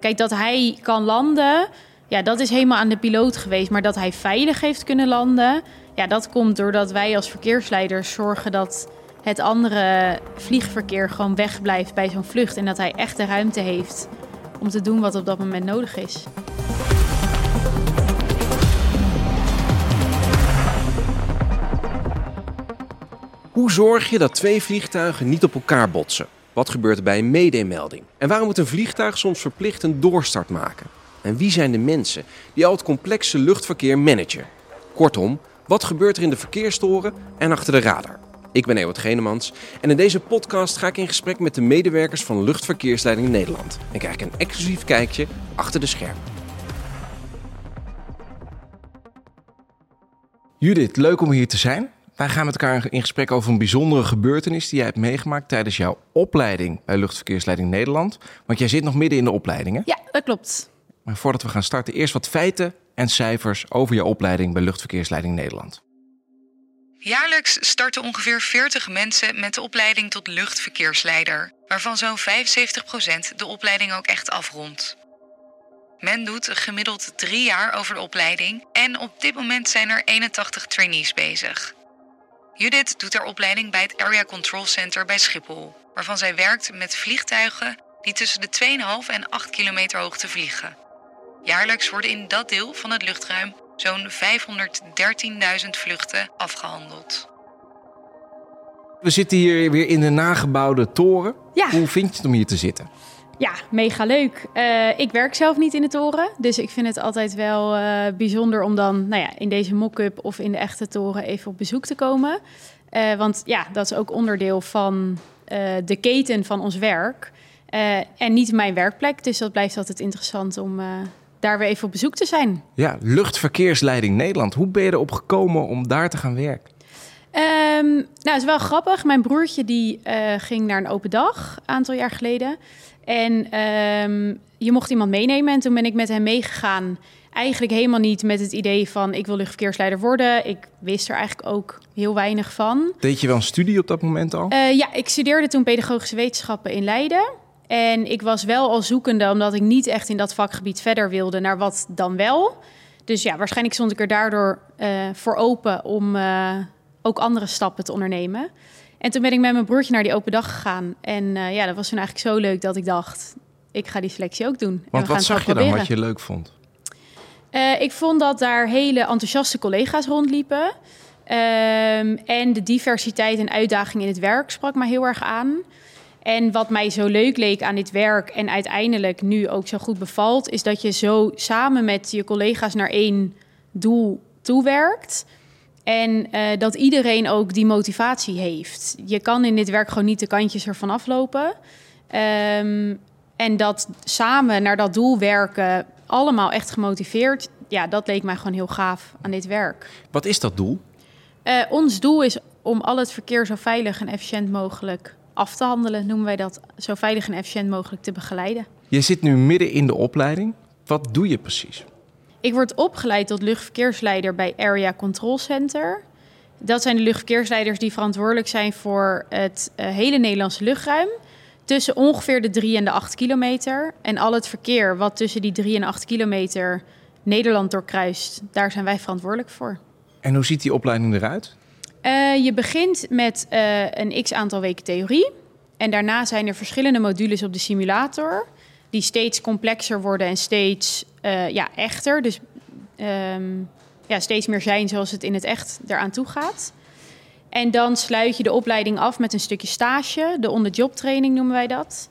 Kijk, dat hij kan landen, ja, dat is helemaal aan de piloot geweest. Maar dat hij veilig heeft kunnen landen, ja, dat komt doordat wij als verkeersleiders zorgen dat het andere vliegverkeer gewoon wegblijft bij zo'n vlucht. En dat hij echt de ruimte heeft om te doen wat op dat moment nodig is. Hoe zorg je dat twee vliegtuigen niet op elkaar botsen? Wat gebeurt er bij een medemelding? En waarom moet een vliegtuig soms verplicht een doorstart maken? En wie zijn de mensen die al het complexe luchtverkeer managen? Kortom, wat gebeurt er in de verkeerstoren en achter de radar? Ik ben Ewart Genemans en in deze podcast ga ik in gesprek met de medewerkers van Luchtverkeersleiding Nederland. En krijg ik een exclusief kijkje achter de schermen. Judith, leuk om hier te zijn. Wij gaan met elkaar in gesprek over een bijzondere gebeurtenis die jij hebt meegemaakt tijdens jouw opleiding bij Luchtverkeersleiding Nederland. Want jij zit nog midden in de opleiding, hè? Ja, dat klopt. Maar voordat we gaan starten, eerst wat feiten en cijfers over jouw opleiding bij Luchtverkeersleiding Nederland. Jaarlijks starten ongeveer 40 mensen met de opleiding tot luchtverkeersleider, waarvan zo'n 75% de opleiding ook echt afrondt. Men doet gemiddeld drie jaar over de opleiding en op dit moment zijn er 81 trainees bezig. Judith doet haar opleiding bij het Area Control Center bij Schiphol, waarvan zij werkt met vliegtuigen die tussen de 2,5 en 8 kilometer hoogte vliegen. Jaarlijks worden in dat deel van het luchtruim zo'n 513.000 vluchten afgehandeld. We zitten hier weer in de nagebouwde toren. Ja. Hoe vind je het om hier te zitten? Ja, mega leuk. Uh, ik werk zelf niet in de toren, dus ik vind het altijd wel uh, bijzonder om dan nou ja, in deze mock-up of in de echte toren even op bezoek te komen. Uh, want ja, dat is ook onderdeel van de keten van ons werk. en niet mijn werkplek, dus dat blijft altijd interessant om daar weer even op bezoek te zijn. Ja, Luchtverkeersleiding Nederland. Hoe ben je erop gekomen om daar te gaan werken? Um, nou, het is wel grappig. Mijn broertje die ging naar een open dag een aantal jaar geleden. En um, je mocht iemand meenemen en toen ben ik met hem meegegaan. Eigenlijk helemaal niet met het idee van ik wil luchtverkeersleider worden. Ik wist er eigenlijk ook heel weinig van. Deed je wel een studie op dat moment al? Uh, ja, ik studeerde toen pedagogische wetenschappen in Leiden. En ik was wel al zoekende, omdat ik niet echt in dat vakgebied verder wilde, naar wat dan wel. Dus ja, waarschijnlijk stond ik er daardoor uh, voor open om uh, ook andere stappen te ondernemen. En toen ben ik met mijn broertje naar die open dag gegaan. En uh, ja, dat was toen eigenlijk zo leuk dat ik dacht, ik ga die selectie ook doen. Want wat zag je proberen. dan wat je leuk vond? Uh, ik vond dat daar hele enthousiaste collega's rondliepen. Um, en de diversiteit en uitdaging in het werk sprak mij heel erg aan. En wat mij zo leuk leek aan dit werk en uiteindelijk nu ook zo goed bevalt, is dat je zo samen met je collega's naar één doel toewerkt. En uh, dat iedereen ook die motivatie heeft. Je kan in dit werk gewoon niet de kantjes ervan aflopen. Um, en dat samen naar dat doel werken, allemaal echt gemotiveerd. Ja, dat leek mij gewoon heel gaaf aan dit werk. Wat is dat doel? Uh, ons doel is om al het verkeer zo veilig en efficiënt mogelijk af te handelen, noemen wij dat. Zo veilig en efficiënt mogelijk te begeleiden. Je zit nu midden in de opleiding. Wat doe je precies? Ik word opgeleid tot luchtverkeersleider bij Area Control Center. Dat zijn de luchtverkeersleiders die verantwoordelijk zijn voor het uh, hele Nederlandse luchtruim. Tussen ongeveer de 3 en de 8 kilometer. En al het verkeer wat tussen die 3 en 8 kilometer Nederland doorkruist, daar zijn wij verantwoordelijk voor. En hoe ziet die opleiding eruit? Uh, je begint met uh, een x aantal weken theorie. En daarna zijn er verschillende modules op de simulator. Die steeds complexer worden en steeds uh, ja, echter. Dus um, ja, steeds meer zijn zoals het in het echt eraan toe gaat. En dan sluit je de opleiding af met een stukje stage. De on-the-job training noemen wij dat.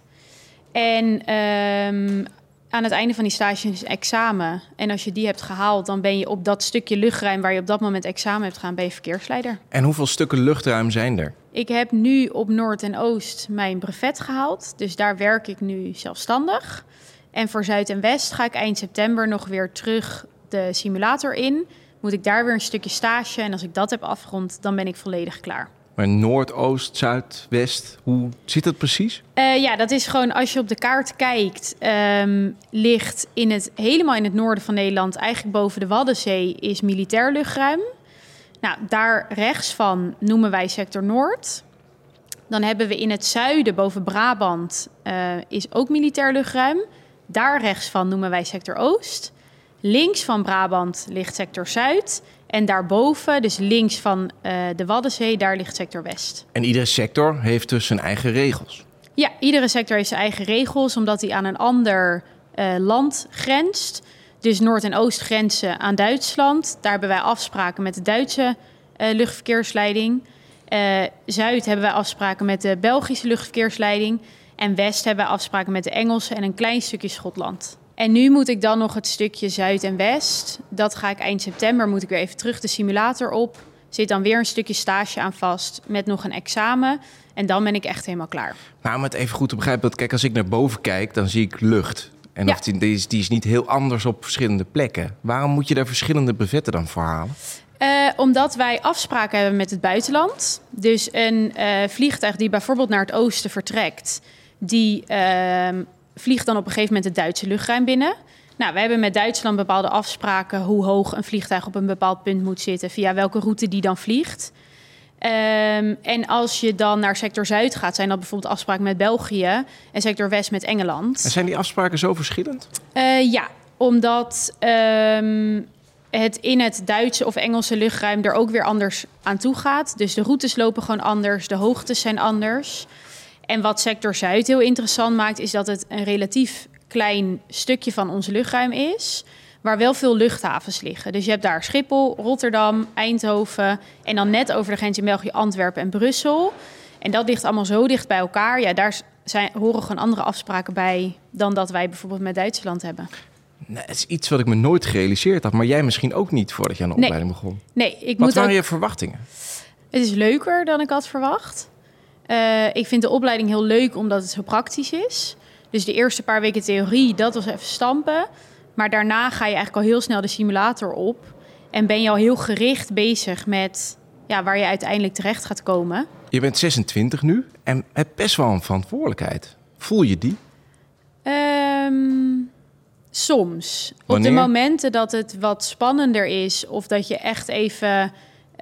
En um, aan het einde van die stage is examen. En als je die hebt gehaald, dan ben je op dat stukje luchtruim waar je op dat moment examen hebt gaan, ben je verkeersleider. En hoeveel stukken luchtruim zijn er? Ik heb nu op Noord en Oost mijn brevet gehaald. Dus daar werk ik nu zelfstandig. En voor Zuid en West ga ik eind september nog weer terug de simulator in. Moet ik daar weer een stukje stage. En als ik dat heb afgerond, dan ben ik volledig klaar. Maar Noord, Oost, Zuid, West, hoe zit dat precies? Uh, ja, dat is gewoon als je op de kaart kijkt, um, ligt in het, helemaal in het noorden van Nederland, eigenlijk boven de Waddenzee, is militair luchtruim. Nou, daar rechts van noemen wij sector Noord. Dan hebben we in het zuiden, boven Brabant, uh, is ook militair luchtruim. Daar rechts van noemen wij sector Oost. Links van Brabant ligt sector Zuid. En daarboven, dus links van uh, de Waddenzee, daar ligt sector West. En iedere sector heeft dus zijn eigen regels? Ja, iedere sector heeft zijn eigen regels, omdat hij aan een ander uh, land grenst. Dus Noord en Oost grenzen aan Duitsland. Daar hebben wij afspraken met de Duitse uh, luchtverkeersleiding. Zuid hebben wij afspraken met de Belgische luchtverkeersleiding. En West hebben wij afspraken met de Engelse en een klein stukje Schotland. En nu moet ik dan nog het stukje Zuid en West. Dat ga ik eind september, moet ik weer even terug de simulator op. Zit dan weer een stukje stage aan vast met nog een examen. En dan ben ik echt helemaal klaar. Maar om het even goed te begrijpen, kijk, als ik naar boven kijk, dan zie ik lucht. En of die, die, is, die is niet heel anders op verschillende plekken. Waarom moet je daar verschillende brevetten dan voor halen? Uh, omdat wij afspraken hebben met het buitenland. Dus een uh, vliegtuig die bijvoorbeeld naar het oosten vertrekt, die uh, vliegt dan op een gegeven moment het Duitse luchtruim binnen. Nou, we hebben met Duitsland bepaalde afspraken hoe hoog een vliegtuig op een bepaald punt moet zitten, via welke route die dan vliegt. Um, en als je dan naar sector Zuid gaat, zijn dat bijvoorbeeld afspraken met België en sector West met Engeland. En zijn die afspraken zo verschillend? Uh, ja, omdat um, het in het Duitse of Engelse luchtruim er ook weer anders aan toe gaat. Dus de routes lopen gewoon anders, de hoogtes zijn anders. En wat sector Zuid heel interessant maakt, is dat het een relatief klein stukje van ons luchtruim is. Waar wel veel luchthavens liggen. Dus je hebt daar Schiphol, Rotterdam, Eindhoven. En dan net over de grens in België, Antwerpen en Brussel. En dat ligt allemaal zo dicht bij elkaar. Ja, daar zijn, horen gewoon andere afspraken bij dan dat wij bijvoorbeeld met Duitsland hebben. Nee, het is iets wat ik me nooit gerealiseerd had. Maar jij misschien ook niet voordat je aan de opleiding begon. Nee, ik wat moet waren ook... je verwachtingen? Het is leuker dan ik had verwacht. Uh, ik vind de opleiding heel leuk omdat het zo praktisch is. Dus de eerste paar weken theorie, dat was even stampen. Maar daarna ga je eigenlijk al heel snel de simulator op. En ben je al heel gericht bezig met ja, waar je uiteindelijk terecht gaat komen. Je bent 26 nu en hebt best wel een verantwoordelijkheid. Voel je die? Um, soms. Wanneer? Op de momenten dat het wat spannender is of dat je echt even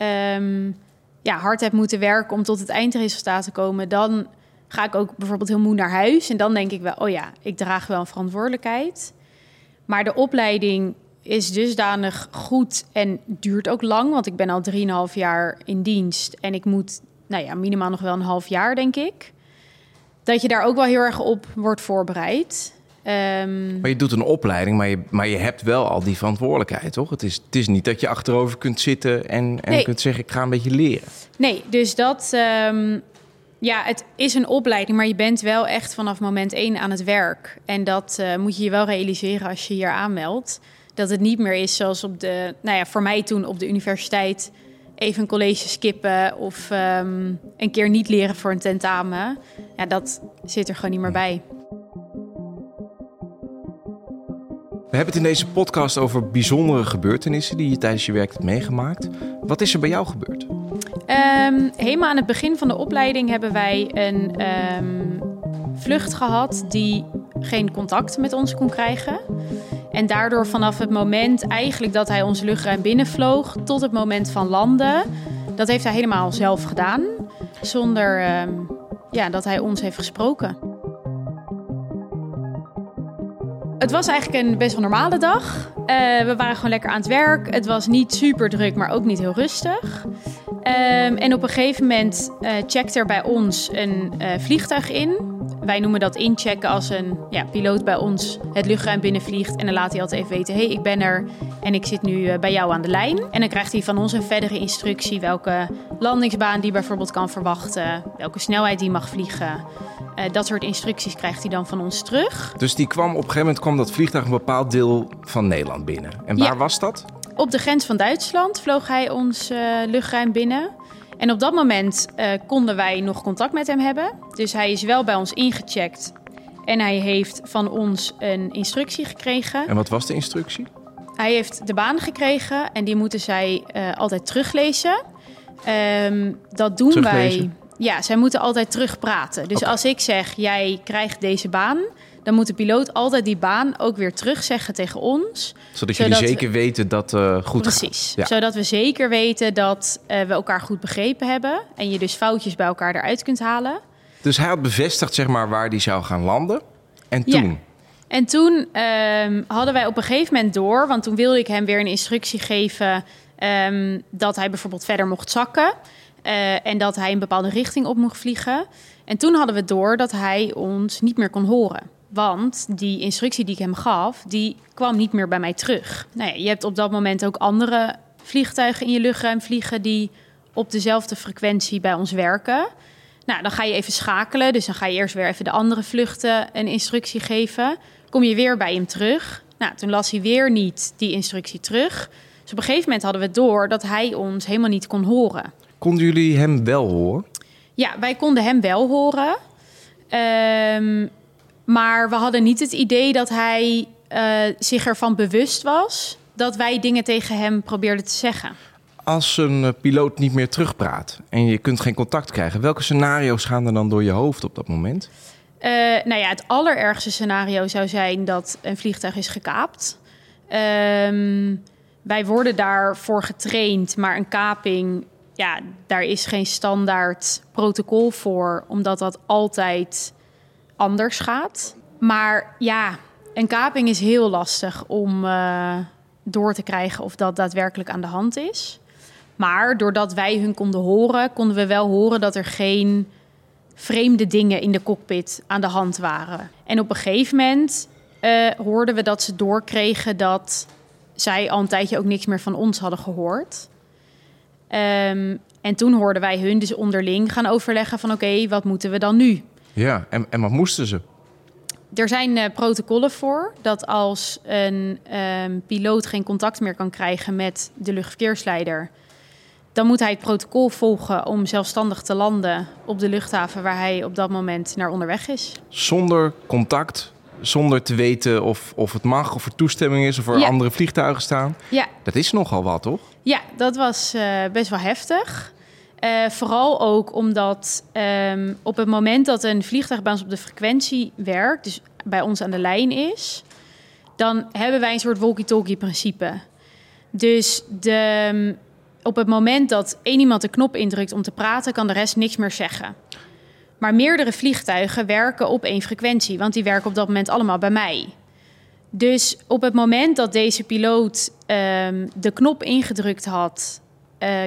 um, ja, hard hebt moeten werken om tot het eindresultaat te komen, dan ga ik ook bijvoorbeeld heel moe naar huis. En dan denk ik wel, oh ja, ik draag wel een verantwoordelijkheid. Maar de opleiding is dusdanig goed en duurt ook lang, want ik ben al 3,5 jaar in dienst en ik moet, nou ja, minimaal nog wel een half jaar, denk ik. Dat je daar ook wel heel erg op wordt voorbereid. Um, maar je doet een opleiding, maar je, maar je hebt wel al die verantwoordelijkheid, toch? Het is, het is niet dat je achterover kunt zitten en, en Nee. kunt zeggen: ik ga een beetje leren. Nee, dus dat. ehm, ja, het is een opleiding, maar je bent wel echt vanaf moment één aan het werk. En dat eh, moet je je wel realiseren als je hier aanmeldt. Dat het niet meer is zoals op de, nou ja, voor mij toen op de universiteit even een college skippen of ehm, een keer niet leren voor een tentamen. Ja, dat zit er gewoon niet meer bij. We hebben het in deze podcast over bijzondere gebeurtenissen die je tijdens je werk hebt meegemaakt. Wat is er bij jou gebeurd? Um, helemaal aan het begin van de opleiding hebben wij een um, vlucht gehad die geen contact met ons kon krijgen. En daardoor vanaf het moment eigenlijk dat hij ons luchtruim binnenvloog tot het moment van landen, dat heeft hij helemaal zelf gedaan. Zonder um, ja, dat hij ons heeft gesproken. Het was eigenlijk een best wel normale dag. Uh, we waren gewoon lekker aan het werk. Het was niet super druk, maar ook niet heel rustig. Um, en op een gegeven moment uh, checkt er bij ons een uh, vliegtuig in. Wij noemen dat inchecken als een ja, piloot bij ons het luchtruim binnenvliegt. En dan laat hij altijd even weten, hé, hey, ik ben er en ik zit nu uh, bij jou aan de lijn. En dan krijgt hij van ons een verdere instructie welke landingsbaan die bijvoorbeeld kan verwachten. Welke snelheid die mag vliegen. Uh, dat soort instructies krijgt hij dan van ons terug. Dus die kwam op een gegeven moment kwam dat vliegtuig een bepaald deel van Nederland binnen. En waar Ja. was dat? Op de grens van Duitsland vloog hij ons uh, luchtruim binnen. En op dat moment uh, konden wij nog contact met hem hebben. Dus hij is wel bij ons ingecheckt. En hij heeft van ons een instructie gekregen. En wat was de instructie? Hij heeft de baan gekregen en die moeten zij uh, altijd teruglezen. Um, dat doen Teruglezen? wij. Ja, zij moeten altijd terugpraten. Dus als ik zeg, jij krijgt deze baan, dan moet de piloot altijd die baan ook weer terugzeggen tegen ons. Zodat jullie Zodat we- zeker weten dat het goed Precies. Ja. Zodat we zeker weten dat uh, we elkaar goed begrepen hebben. En je dus foutjes bij elkaar eruit kunt halen. Dus hij had bevestigd zeg maar, waar hij zou gaan landen. En Ja. toen? En toen ehm, hadden wij op een gegeven moment door, want toen wilde ik hem weer een instructie geven ehm, dat hij bijvoorbeeld verder mocht zakken eh, en dat hij een bepaalde richting op mocht vliegen. En toen hadden we door dat hij ons niet meer kon horen. Want die instructie die ik hem gaf, die kwam niet meer bij mij terug. Nou ja, je hebt op dat moment ook andere vliegtuigen in je luchtruim vliegen die op dezelfde frequentie bij ons werken. Nou, dan ga je even schakelen. Dus dan ga je eerst weer even de andere vluchten een instructie geven. Kom je weer bij hem terug. Nou, toen las hij weer niet die instructie terug. Dus op een gegeven moment hadden we door dat hij ons helemaal niet kon horen. Konden jullie hem wel horen? Ja, wij konden hem wel horen. Ehm, maar we hadden niet het idee dat hij uh, zich ervan bewust was dat wij dingen tegen hem probeerden te zeggen. Als een eh, piloot niet meer terugpraat en je kunt geen contact krijgen, welke scenario's gaan er dan door je hoofd op dat moment? Uh, nou ja, het allerergste scenario zou zijn dat een vliegtuig is gekaapt. Um, wij worden daarvoor getraind, maar een kaping, ja, daar is geen standaard protocol voor, omdat dat altijd anders gaat. Maar ja, een kaping is heel lastig om uh, door te krijgen of dat daadwerkelijk aan de hand is. Maar doordat wij hun konden horen, konden we wel horen dat er geen vreemde dingen in de cockpit aan de hand waren. En op een gegeven moment uh, hoorden we dat ze doorkregen dat zij al een tijdje ook niks meer van ons hadden gehoord. Um, en toen hoorden wij hun dus onderling gaan overleggen van oké, wat moeten we dan nu? Ja, en, en wat moesten ze? Er zijn uh, protocollen voor dat als een um, piloot geen contact meer kan krijgen met de luchtverkeersleider, dan moet hij het protocol volgen om zelfstandig te landen op de luchthaven waar hij op dat moment naar onderweg is. Zonder contact, zonder te weten of, of het mag, of er toestemming is, of er Ja. andere vliegtuigen staan. Ja, Dat is nogal wat, toch? Ja, dat was eh, best wel heftig. Eh, vooral ook omdat ehm, op het moment dat een vliegtuig bij ons op de frequentie werkt, dus bij ons aan de lijn is, dan hebben wij een soort walkie-talkie principe. Dus de, op het moment dat één iemand de knop indrukt om te praten, kan de rest niks meer zeggen. Maar meerdere vliegtuigen werken op één frequentie, want die werken op dat moment allemaal bij mij. Dus op het moment dat deze piloot ehm, de knop ingedrukt had, eh,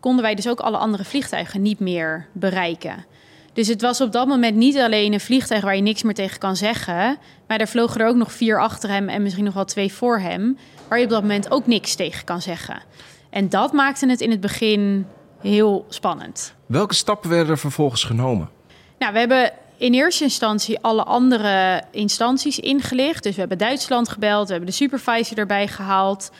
konden wij dus ook alle andere vliegtuigen niet meer bereiken. Dus het was op dat moment niet alleen een vliegtuig waar je niks meer tegen kan zeggen, maar er vlogen er ook nog vier achter hem en misschien nog wel twee voor hem, waar je op dat moment ook niks tegen kan zeggen. En dat maakte het in het begin heel spannend. Welke stappen werden er vervolgens genomen? Nou, we hebben in eerste instantie alle andere instanties ingelicht. Dus we hebben Duitsland gebeld, we hebben de supervisor erbij gehaald.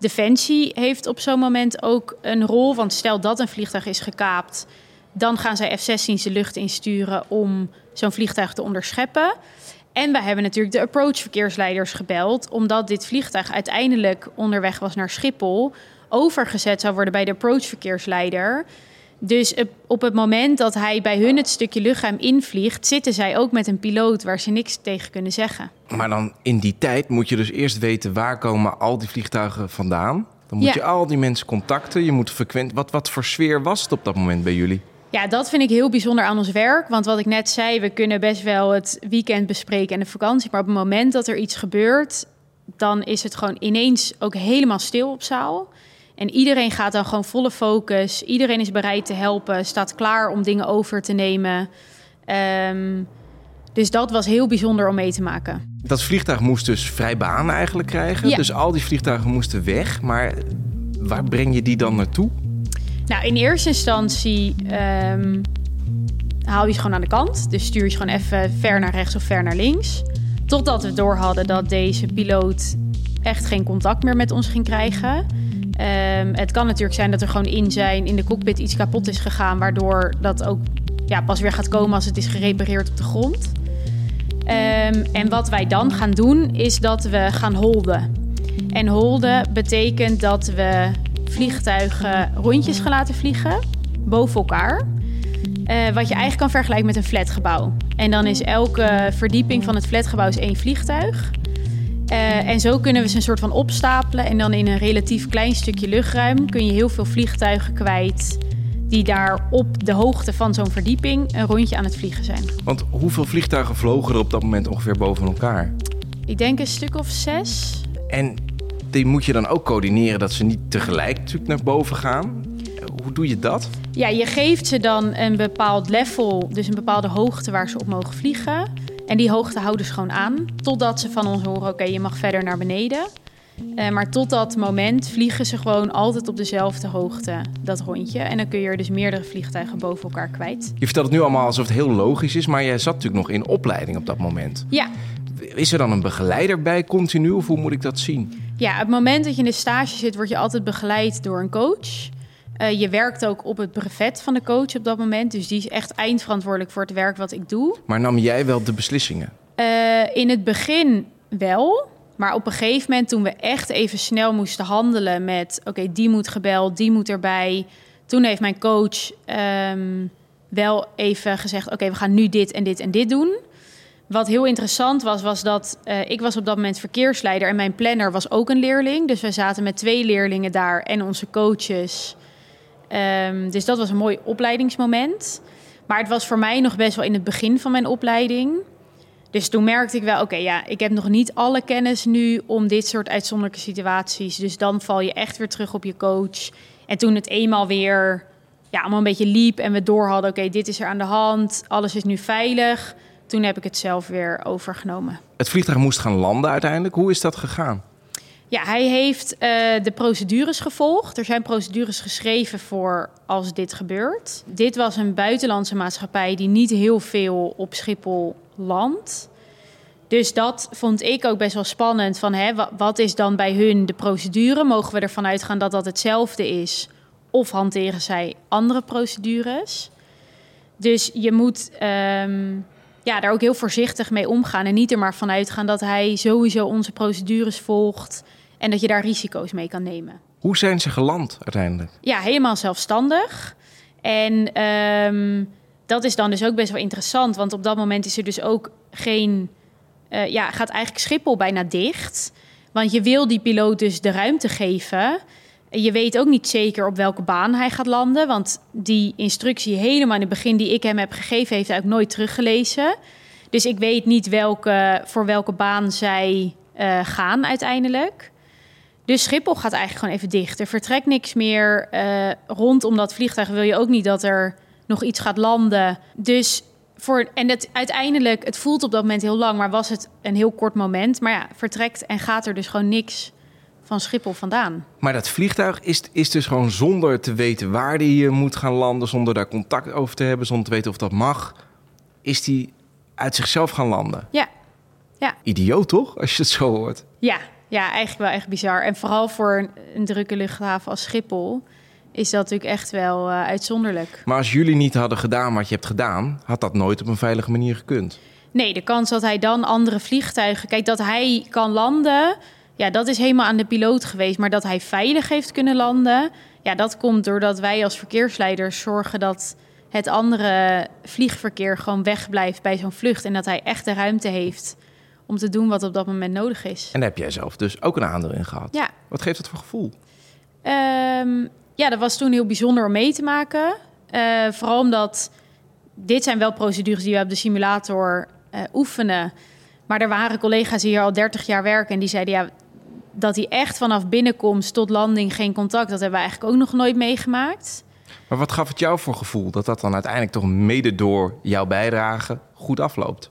Defensie heeft op zo'n moment ook een rol. Want stel dat een vliegtuig is gekaapt, dan gaan zij F-16's de lucht insturen om zo'n vliegtuig te onderscheppen. En we hebben natuurlijk de approach-verkeersleiders gebeld, omdat dit vliegtuig uiteindelijk onderweg was naar Schiphol, overgezet zou worden bij de approach-verkeersleider. Dus op- het moment dat hij bij hun het stukje luchtruim invliegt, zitten zij ook met een piloot waar ze niks tegen kunnen zeggen. Maar dan in die tijd moet je dus eerst weten waar komen al die vliegtuigen vandaan. Dan moet Ja. je al die mensen contacten. Je moet frequent. Wat, wat voor sfeer was het op dat moment bij jullie? Ja, dat vind ik heel bijzonder aan ons werk. Want wat ik net zei, we kunnen best wel het weekend bespreken en de vakantie. Maar op het moment dat er iets gebeurt, dan is het gewoon ineens ook helemaal stil op zaal. En iedereen gaat dan gewoon volle focus. Iedereen is bereid te helpen, staat klaar om dingen over te nemen. Ehm, dus dat was heel bijzonder om mee te maken. Dat vliegtuig moest dus vrij baan eigenlijk krijgen. Ja. Dus al die vliegtuigen moesten weg. Maar waar breng je die dan naartoe? Nou, in eerste instantie ehm, haal je ze gewoon aan de kant. Dus stuur je ze gewoon even ver naar rechts of ver naar links. Totdat we door hadden dat deze piloot echt geen contact meer met ons ging krijgen. Ehm, het kan natuurlijk zijn dat er gewoon in zijn in de cockpit iets kapot is gegaan, waardoor dat ook ja, pas weer gaat komen als het is gerepareerd op de grond. Ehm, en wat wij dan gaan doen, is dat we gaan holden. En holden betekent dat we vliegtuigen rondjes gaan laten vliegen, boven elkaar. Eh, wat je eigenlijk kan vergelijken met een flatgebouw. En dan is elke verdieping van het flatgebouw is één vliegtuig. Eh, en zo kunnen we ze een soort van opstapelen. En dan in een relatief klein stukje luchtruim kun je heel veel vliegtuigen kwijt. Die daar op de hoogte van zo'n verdieping een rondje aan het vliegen zijn. Want hoeveel vliegtuigen vlogen er op dat moment ongeveer boven elkaar? Ik denk een stuk of zes. En die moet je dan ook coördineren dat ze niet tegelijk natuurlijk naar boven gaan. Hoe doe je dat? Ja, je geeft ze dan een bepaald level, dus een bepaalde hoogte waar ze op mogen vliegen. En die hoogte houden ze gewoon aan, totdat ze van ons horen: oké, je mag verder naar beneden. Uh, maar tot dat moment vliegen ze gewoon altijd op dezelfde hoogte, dat rondje. En dan kun je er dus meerdere vliegtuigen boven elkaar kwijt. Je vertelt het nu allemaal alsof het heel logisch is, maar jij zat natuurlijk nog in opleiding op dat moment. Ja. Is er dan een begeleider bij continu of hoe moet ik dat zien? Ja, op het moment dat je in de stage zit, word je altijd begeleid door een coach. Uh, je werkt ook op het brevet van de coach op dat moment. Dus die is echt eindverantwoordelijk voor het werk wat ik doe. Maar nam jij wel de beslissingen? Uh, in het begin wel. Maar op een gegeven moment, toen we echt even snel moesten handelen met: oké, die moet gebeld, die moet erbij. Toen heeft mijn coach um, wel even gezegd: oké, we gaan nu dit en dit en dit doen. Wat heel interessant was, was dat uh, ik was op dat moment verkeersleider en mijn planner was ook een leerling. Dus we zaten met twee leerlingen daar en onze coaches. Um, dus dat was een mooi opleidingsmoment. Maar het was voor mij nog best wel in het begin van mijn opleiding. Dus toen merkte ik wel, oké, ja, ik heb nog niet alle kennis nu om dit soort uitzonderlijke situaties. Dus dan val je echt weer terug op je coach. En toen het eenmaal weer ja, allemaal een beetje liep en we door hadden, oké, dit is er aan de hand, alles is nu veilig. Toen heb ik het zelf weer overgenomen. Het vliegtuig moest gaan landen uiteindelijk. Hoe is dat gegaan? Ja, hij heeft uh, de procedures gevolgd. Er zijn procedures geschreven voor als dit gebeurt. Dit was een buitenlandse maatschappij die niet heel veel op Schiphol landt. Dus dat vond ik ook best wel spannend. Van, hè, wat is dan bij hun de procedure? Mogen we ervan uitgaan dat dat hetzelfde is? Of hanteren zij andere procedures? Dus je moet um, ja, daar ook heel voorzichtig mee omgaan. En niet er maar vanuit gaan dat hij sowieso onze procedures volgt. En dat je daar risico's mee kan nemen. Hoe zijn ze geland uiteindelijk? Ja, helemaal zelfstandig. En um, dat is dan dus ook best wel interessant. Want op dat moment is er dus ook geen. Uh, ja, gaat eigenlijk Schiphol bijna dicht. Want je wil die piloot dus de ruimte geven. Je weet ook niet zeker op welke baan hij gaat landen. Want die instructie helemaal in het begin die ik hem heb gegeven, heeft hij ook nooit teruggelezen. Dus ik weet niet welke, voor welke baan zij uh, gaan uiteindelijk. Dus Schiphol gaat eigenlijk gewoon even dicht. Er vertrekt niks meer. Uh, rondom dat vliegtuig wil je ook niet dat er nog iets gaat landen. Dus voor, en het, uiteindelijk, het voelt op dat moment heel lang, maar was het een heel kort moment. Maar ja, vertrekt en gaat er dus gewoon niks van Schiphol vandaan. Maar dat vliegtuig is, is dus gewoon zonder te weten waar die moet gaan landen, zonder daar contact over te hebben, zonder te weten of dat mag, is die uit zichzelf gaan landen. Ja. ja. Idioot toch, als je het zo hoort? Ja, ja eigenlijk wel echt bizar. En vooral voor een, een drukke luchthaven als Schiphol is dat natuurlijk echt wel uh, uitzonderlijk. Maar als jullie niet hadden gedaan wat je hebt gedaan, had dat nooit op een veilige manier gekund. Nee, de kans dat hij dan andere vliegtuigen. Kijk, dat hij kan landen, ja, dat is helemaal aan de piloot geweest. Maar dat hij veilig heeft kunnen landen, ja, dat komt doordat wij als verkeersleiders zorgen dat het andere vliegverkeer gewoon wegblijft bij zo'n vlucht. En dat hij echt de ruimte heeft om te doen wat op dat moment nodig is. En daar heb jij zelf dus ook een aandeel in gehad. Ja. Wat geeft dat voor gevoel? Um, ja, dat was toen heel bijzonder om mee te maken. Uh, vooral omdat dit zijn wel procedures die we op de simulator uh, oefenen. Maar er waren collega's die hier al 30 jaar werken en die zeiden ja, dat hij echt vanaf binnenkomst tot landing geen contact, dat hebben we eigenlijk ook nog nooit meegemaakt. Maar wat gaf het jou voor gevoel dat dat dan uiteindelijk toch mede door jouw bijdrage goed afloopt?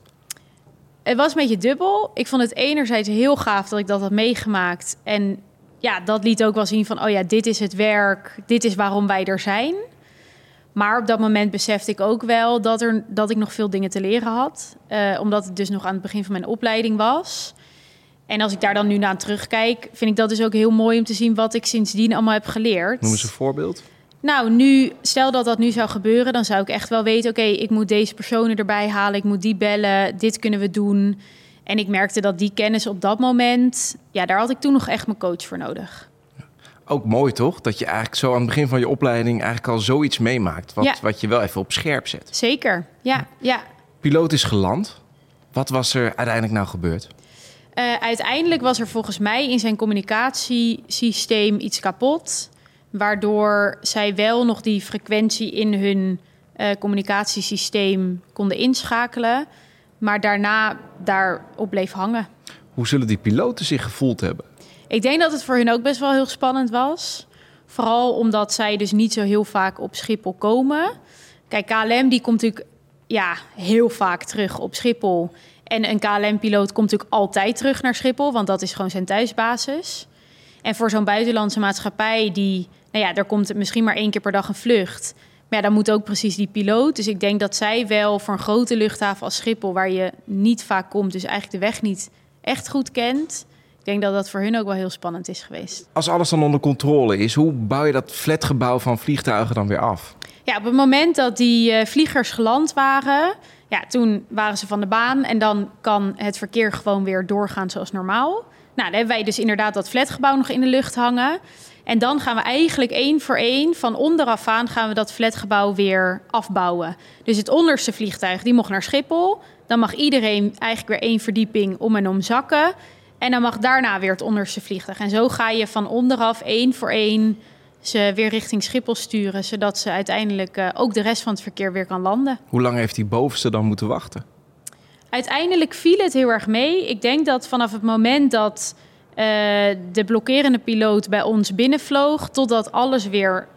Het was een beetje dubbel. Ik vond het enerzijds heel gaaf dat ik dat had meegemaakt. En ja, dat liet ook wel zien van, oh ja, dit is het werk, dit is waarom wij er zijn. Maar op dat moment besefte ik ook wel dat, er, dat ik nog veel dingen te leren had. Uh, omdat het dus nog aan het begin van mijn opleiding was. En als ik daar dan nu naar terugkijk, vind ik dat dus ook heel mooi om te zien wat ik sindsdien allemaal heb geleerd. Noem eens een voorbeeld. Nou, nu, stel dat dat nu zou gebeuren, dan zou ik echt wel weten: oké, ik moet deze personen erbij halen, ik moet die bellen, dit kunnen we doen. En ik merkte dat die kennis op dat moment, ja, daar had ik toen nog echt mijn coach voor nodig. Ook mooi toch? Dat je eigenlijk zo aan het begin van je opleiding eigenlijk al zoiets meemaakt. Wat, Ja. wat je wel even op scherp zet. Zeker, ja. ja. Piloot is geland. Wat was er uiteindelijk nou gebeurd? Eh, uiteindelijk was er volgens mij in zijn communicatiesysteem iets kapot. Waardoor zij wel nog die frequentie in hun eh, communicatiesysteem konden inschakelen. Maar daarna daarop bleef hangen. Hoe zullen die piloten zich gevoeld hebben? Ik denk dat het voor hun ook best wel heel spannend was. Vooral omdat zij dus niet zo heel vaak op Schiphol komen. Kijk, KLM die komt natuurlijk ja, heel vaak terug op Schiphol. En een KLM-piloot komt natuurlijk altijd terug naar Schiphol, want dat is gewoon zijn thuisbasis. En voor zo'n buitenlandse maatschappij, die, nou ja, daar komt misschien maar één keer per dag een vlucht. Maar ja, dan moet ook precies die piloot. Dus ik denk dat zij wel voor een grote luchthaven als Schiphol, waar je niet vaak komt, dus eigenlijk de weg niet echt goed kent. Ik denk dat dat voor hun ook wel heel spannend is geweest. Als alles dan onder controle is, hoe bouw je dat flatgebouw van vliegtuigen dan weer af? Ja, op het moment dat die uh, vliegers geland waren, ja, toen waren ze van de baan en dan kan het verkeer gewoon weer doorgaan zoals normaal. Nou, dan hebben wij dus inderdaad dat flatgebouw nog in de lucht hangen. En dan gaan we eigenlijk één voor één van onderaf aan gaan we dat flatgebouw weer afbouwen. Dus het onderste vliegtuig die mocht naar Schiphol. Dan mag iedereen eigenlijk weer één verdieping om en om zakken. En dan mag daarna weer het onderste vliegtuig. En zo ga je van onderaf één voor één ze weer richting Schiphol sturen, zodat ze uiteindelijk uh, ook de rest van het verkeer weer kan landen. Hoe lang heeft die bovenste dan moeten wachten? Uiteindelijk viel het heel erg mee. Ik denk dat vanaf het moment dat uh, de blokkerende piloot bij ons binnenvloog, totdat alles weer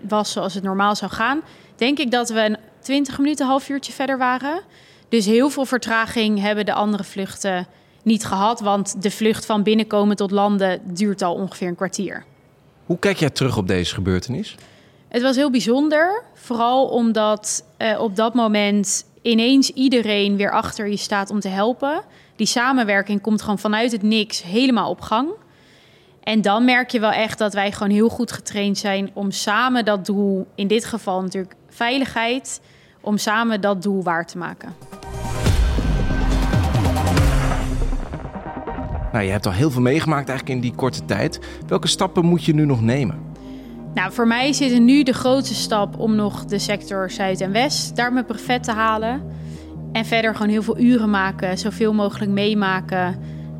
was zoals het normaal zou gaan, denk ik dat we een 20 minuten, half uurtje verder waren. Dus heel veel vertraging hebben de andere vluchten niet gehad, want de vlucht van binnenkomen tot landen duurt al ongeveer een kwartier. Hoe kijk jij terug op deze gebeurtenis? Het was heel bijzonder, vooral omdat uh, op dat moment ineens iedereen weer achter je staat om te helpen. Die samenwerking komt gewoon vanuit het niks helemaal op gang. En dan merk je wel echt dat wij gewoon heel goed getraind zijn om samen dat doel, in dit geval natuurlijk veiligheid, om samen dat doel waar te maken. Nou, je hebt al heel veel meegemaakt eigenlijk in die korte tijd. Welke stappen moet je nu nog nemen? Nou, voor mij zit nu de grootste stap om nog de sector Zuid en West daar mijn brevet te halen. En verder gewoon heel veel uren maken, zoveel mogelijk meemaken.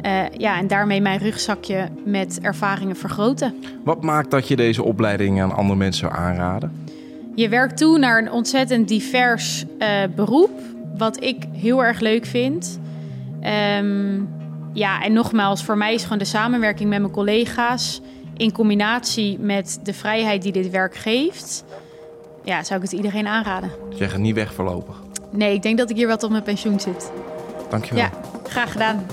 Uh, ja, en daarmee mijn rugzakje met ervaringen vergroten. Wat maakt dat je deze opleiding aan andere mensen zou aanraden? Je werkt toe naar een ontzettend divers uh, beroep, wat ik heel erg leuk vind. Um, ja, en nogmaals, voor mij is gewoon de samenwerking met mijn collega's in combinatie met de vrijheid die dit werk geeft, ja, zou ik het iedereen aanraden. Jij gaat niet weg voorlopig? Nee, ik denk dat ik hier wat op mijn pensioen zit. Dankjewel. Ja, graag gedaan.